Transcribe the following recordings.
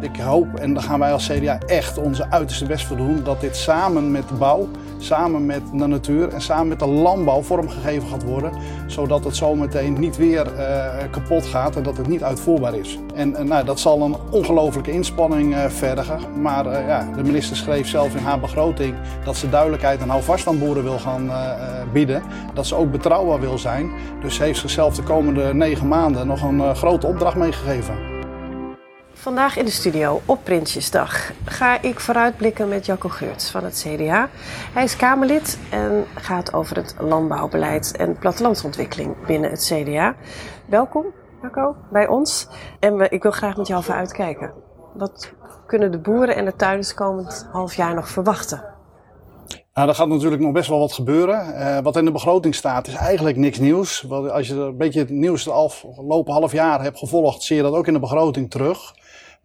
Ik hoop, en daar gaan wij als CDA echt onze uiterste best voor doen, dat dit samen met de bouw, samen met de natuur en samen met de landbouw vormgegeven gaat worden. Zodat het zometeen niet weer uh, kapot gaat en dat het niet uitvoerbaar is. En nou, dat zal een ongelofelijke inspanning uh, vergen. Maar ja, de minister schreef zelf in haar begroting dat ze duidelijkheid en houvast aan boeren wil gaan bieden. Dat ze ook betrouwbaar wil zijn. Dus ze heeft zichzelf de komende negen maanden nog een grote opdracht meegegeven. Vandaag in de studio op Prinsjesdag ga ik vooruitblikken met Jacco Geurts van het CDA. Hij is Kamerlid en gaat over het landbouwbeleid en plattelandsontwikkeling binnen het CDA. Welkom Jacco bij ons en ik wil graag met jou even uitkijken. Wat kunnen de boeren en de tuinders komend half jaar nog verwachten? Nou, er gaat natuurlijk nog best wel wat gebeuren. Uh, wat in de begroting staat is eigenlijk niks nieuws. Als je een beetje het nieuws het afgelopen half jaar hebt gevolgd, zie je dat ook in de begroting terug.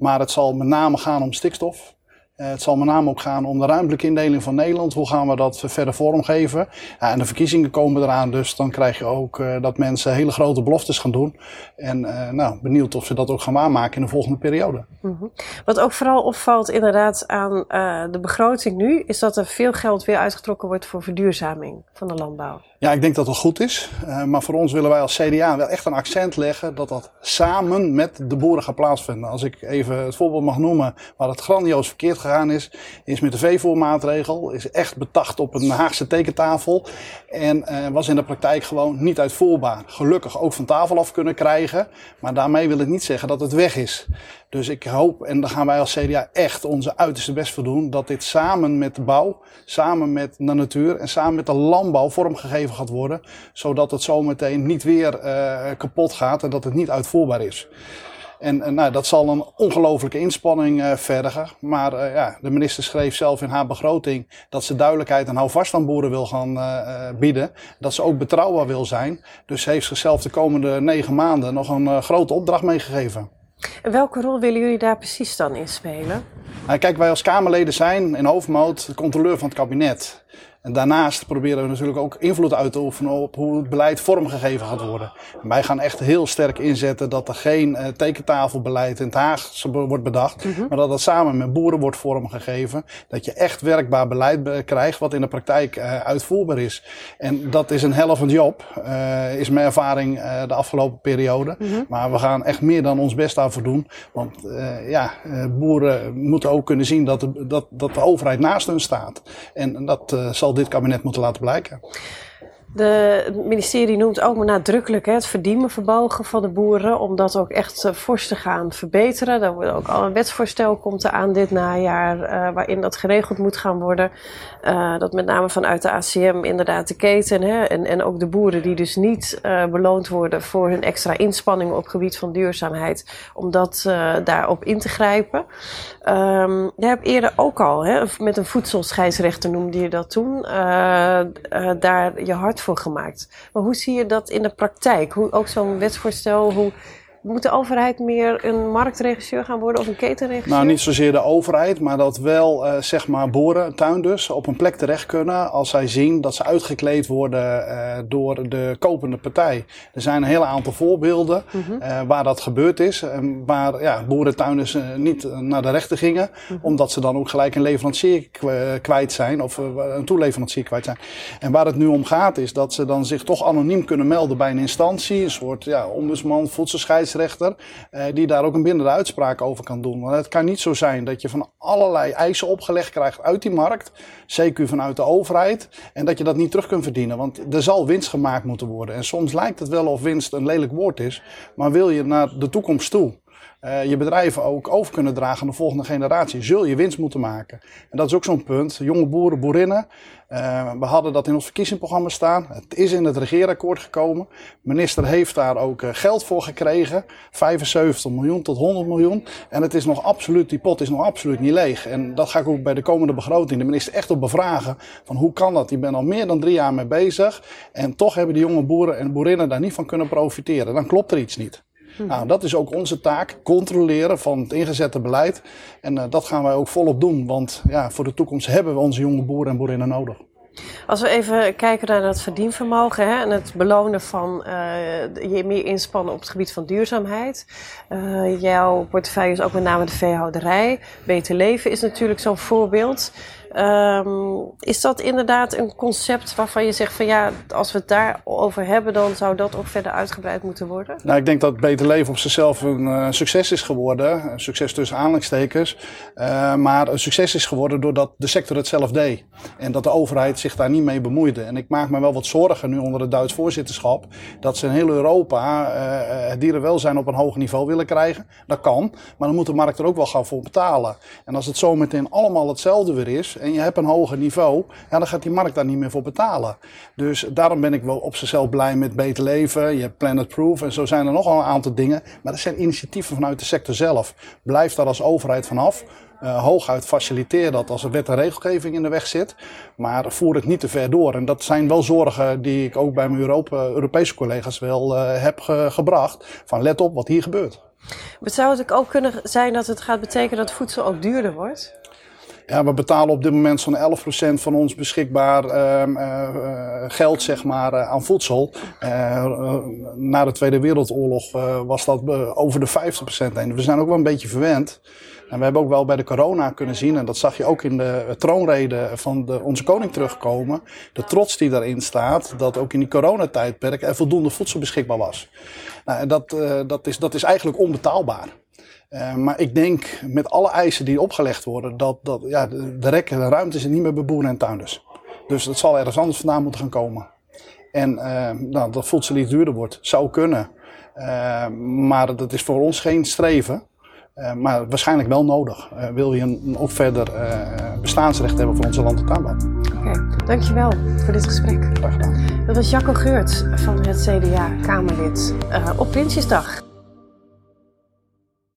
Maar het zal met name gaan om stikstof. Uh, het zal met name ook gaan om de ruimtelijke indeling van Nederland. Hoe gaan we dat verder vormgeven? Ja, en de verkiezingen komen eraan, dus dan krijg je ook uh, dat mensen hele grote beloftes gaan doen. En uh, nou, benieuwd of ze dat ook gaan waarmaken in de volgende periode. Mm -hmm. Wat ook vooral opvalt inderdaad aan de begroting nu, is dat er veel geld weer uitgetrokken wordt voor verduurzaming van de landbouw. Ja, ik denk dat dat goed is. Uh, maar voor ons willen wij als CDA wel echt een accent leggen dat dat samen met de boeren gaat plaatsvinden. Als ik even het voorbeeld mag noemen waar het grandioos verkeerd is, is met de veevoermaatregel. Is echt betacht op een Haagse tekentafel. En uh, was in de praktijk gewoon niet uitvoerbaar. Gelukkig ook van tafel af kunnen krijgen. Maar daarmee wil ik niet zeggen dat het weg is. Dus ik hoop, en daar gaan wij als CDA echt onze uiterste best voor doen, dat dit samen met de bouw, samen met de natuur en samen met de landbouw vormgegeven gaat worden. Zodat het zometeen niet weer uh, kapot gaat en dat het niet uitvoerbaar is. En, en nou, dat zal een ongelofelijke inspanning uh, vergen. Maar uh, ja, de minister schreef zelf in haar begroting dat ze duidelijkheid en houvast aan boeren wil gaan uh, bieden. Dat ze ook betrouwbaar wil zijn. Dus ze heeft zichzelf de komende negen maanden nog een grote opdracht meegegeven. En welke rol willen jullie daar precies dan in spelen? Nou, kijk, wij als Kamerleden zijn in hoofdmoot de controleur van het kabinet. En daarnaast proberen we natuurlijk ook invloed uit te oefenen op hoe het beleid vormgegeven gaat worden. En wij gaan echt heel sterk inzetten dat er geen uh, tekentafelbeleid in het Haag wordt bedacht, mm -hmm. maar dat dat samen met boeren wordt vormgegeven. Dat je echt werkbaar beleid krijgt wat in de praktijk uh, uitvoerbaar is. En dat is een helft job, uh, is mijn ervaring de afgelopen periode. Mm -hmm. Maar we gaan echt meer dan ons best daarvoor doen. Want ja, boeren moeten ook kunnen zien dat de, dat, dat de overheid naast hun staat. En dat zal dit kabinet moeten laten blijken. De, het ministerie noemt ook nadrukkelijk hè, het verdienvermogen van de boeren, om dat ook echt uh, fors te gaan verbeteren. Daar wordt ook al een wetsvoorstel komt aan dit najaar, uh, waarin dat geregeld moet gaan worden. Uh, dat met name vanuit de ACM inderdaad de keten hè, en, en ook de boeren die dus niet beloond worden voor hun extra inspanningen op gebied van duurzaamheid, om dat daarop in te grijpen. Um, je hebt eerder ook al, hè, met een voedselscheidsrechter noemde je dat toen, daar je hart voor gemaakt. Maar hoe zie je dat in de praktijk? Hoe ook zo'n wetsvoorstel, hoe moet de overheid meer een marktregisseur gaan worden of een ketenregisseur? Nou, niet zozeer de overheid, maar dat wel uh, zeg maar boeren, tuinders op een plek terecht kunnen als zij zien dat ze uitgekleed worden uh, door de kopende partij. Er zijn een hele aantal voorbeelden -huh. uh, waar dat gebeurd is. En waar ja, boeren, tuinders niet naar de rechter gingen, -huh. omdat ze dan ook gelijk een leverancier kwijt zijn of een toeleverancier kwijt zijn. En waar het nu om gaat is dat ze dan zich toch anoniem kunnen melden bij een instantie, een soort ja, ombudsman, voedselscheids scheidsrechter, eh, die daar ook een bindende uitspraak over kan doen. Want het kan niet zo zijn dat je van allerlei eisen opgelegd krijgt uit die markt, CQ vanuit de overheid, en dat je dat niet terug kunt verdienen. Want er zal winst gemaakt moeten worden. En soms lijkt het wel of winst een lelijk woord is, maar wil je naar de toekomst toe uh, je bedrijven ook over kunnen dragen aan de volgende generatie, zul je winst moeten maken. En dat is ook zo'n punt. Jonge boeren, boerinnen. Uh, we hadden dat in ons verkiezingsprogramma staan. Het is in het regeerakkoord gekomen. De minister heeft daar ook uh, geld voor gekregen. 75 miljoen tot 100 miljoen. En het is nog absoluut, die pot is nog absoluut niet leeg. En dat ga ik ook bij de komende begroting de minister echt op bevragen. Van hoe kan dat? Je bent al meer dan drie jaar mee bezig. En toch hebben die jonge boeren en boerinnen daar niet van kunnen profiteren. Dan klopt er iets niet. Hm. Nou, dat is ook onze taak, controleren van het ingezette beleid. En uh, dat gaan wij ook volop doen, want ja, voor de toekomst hebben we onze jonge boeren en boerinnen nodig. Als we even kijken naar dat verdienvermogen hè, en het belonen van uh, je meer inspannen op het gebied van duurzaamheid. Uh, jouw portefeuille is ook met name de veehouderij. Beter leven is natuurlijk zo'n voorbeeld. Um, is dat inderdaad een concept waarvan je zegt van ja, als we het daarover hebben, dan zou dat ook verder uitgebreid moeten worden? Nou, ik denk dat Beter Leven op zichzelf een uh, succes is geworden. Een succes tussen aanhalingstekens. Uh, maar een succes is geworden doordat de sector het zelf deed. En dat de overheid zich daar niet mee bemoeide. En ik maak me wel wat zorgen nu onder het Duits voorzitterschap. Dat ze in heel Europa uh, het dierenwelzijn op een hoog niveau willen krijgen. Dat kan. Maar dan moet de markt er ook wel gaan voor betalen. En als het zo meteen allemaal hetzelfde weer is en je hebt een hoger niveau, ja, dan gaat die markt daar niet meer voor betalen. Dus daarom ben ik wel op zichzelf blij met Beter Leven. Je hebt Planet Proof en zo zijn er nogal een aantal dingen. Maar dat zijn initiatieven vanuit de sector zelf. Blijf daar als overheid vanaf. Uh, hooguit faciliteer dat als er wet en regelgeving in de weg zit. Maar voer het niet te ver door. En dat zijn wel zorgen die ik ook bij mijn Europese collega's wel uh, heb ge gebracht. Van let op wat hier gebeurt. Maar zou het ook kunnen zijn dat het gaat betekenen dat voedsel ook duurder wordt? Ja, we betalen op dit moment zo'n 11% van ons beschikbaar uh, geld zeg maar, uh, aan voedsel. na de Tweede Wereldoorlog was dat over de 50% heen. We zijn ook wel een beetje verwend. En we hebben ook wel bij de corona kunnen zien, en dat zag je ook in de troonrede van de, onze koning terugkomen, de trots die daarin staat, dat ook in die coronatijdperk er voldoende voedsel beschikbaar was. Nou, en dat, dat, is, dat is eigenlijk onbetaalbaar. Uh, maar ik denk met alle eisen die opgelegd worden, dat, dat ja, de, de rekken, de ruimte is niet meer bij boeren en tuinders. Dus dat zal ergens anders vandaan moeten gaan komen. En uh, nou, dat voedsel iets duurder wordt, zou kunnen. Uh, maar dat is voor ons geen streven. maar waarschijnlijk wel nodig. wil je een, ook verder bestaansrecht hebben voor onze land- en tuinbouw. Oké, okay, dankjewel voor dit gesprek. Graag gedaan. Dat was Jacco Geurt van het CDA, Kamerlid, op Prinsjesdag.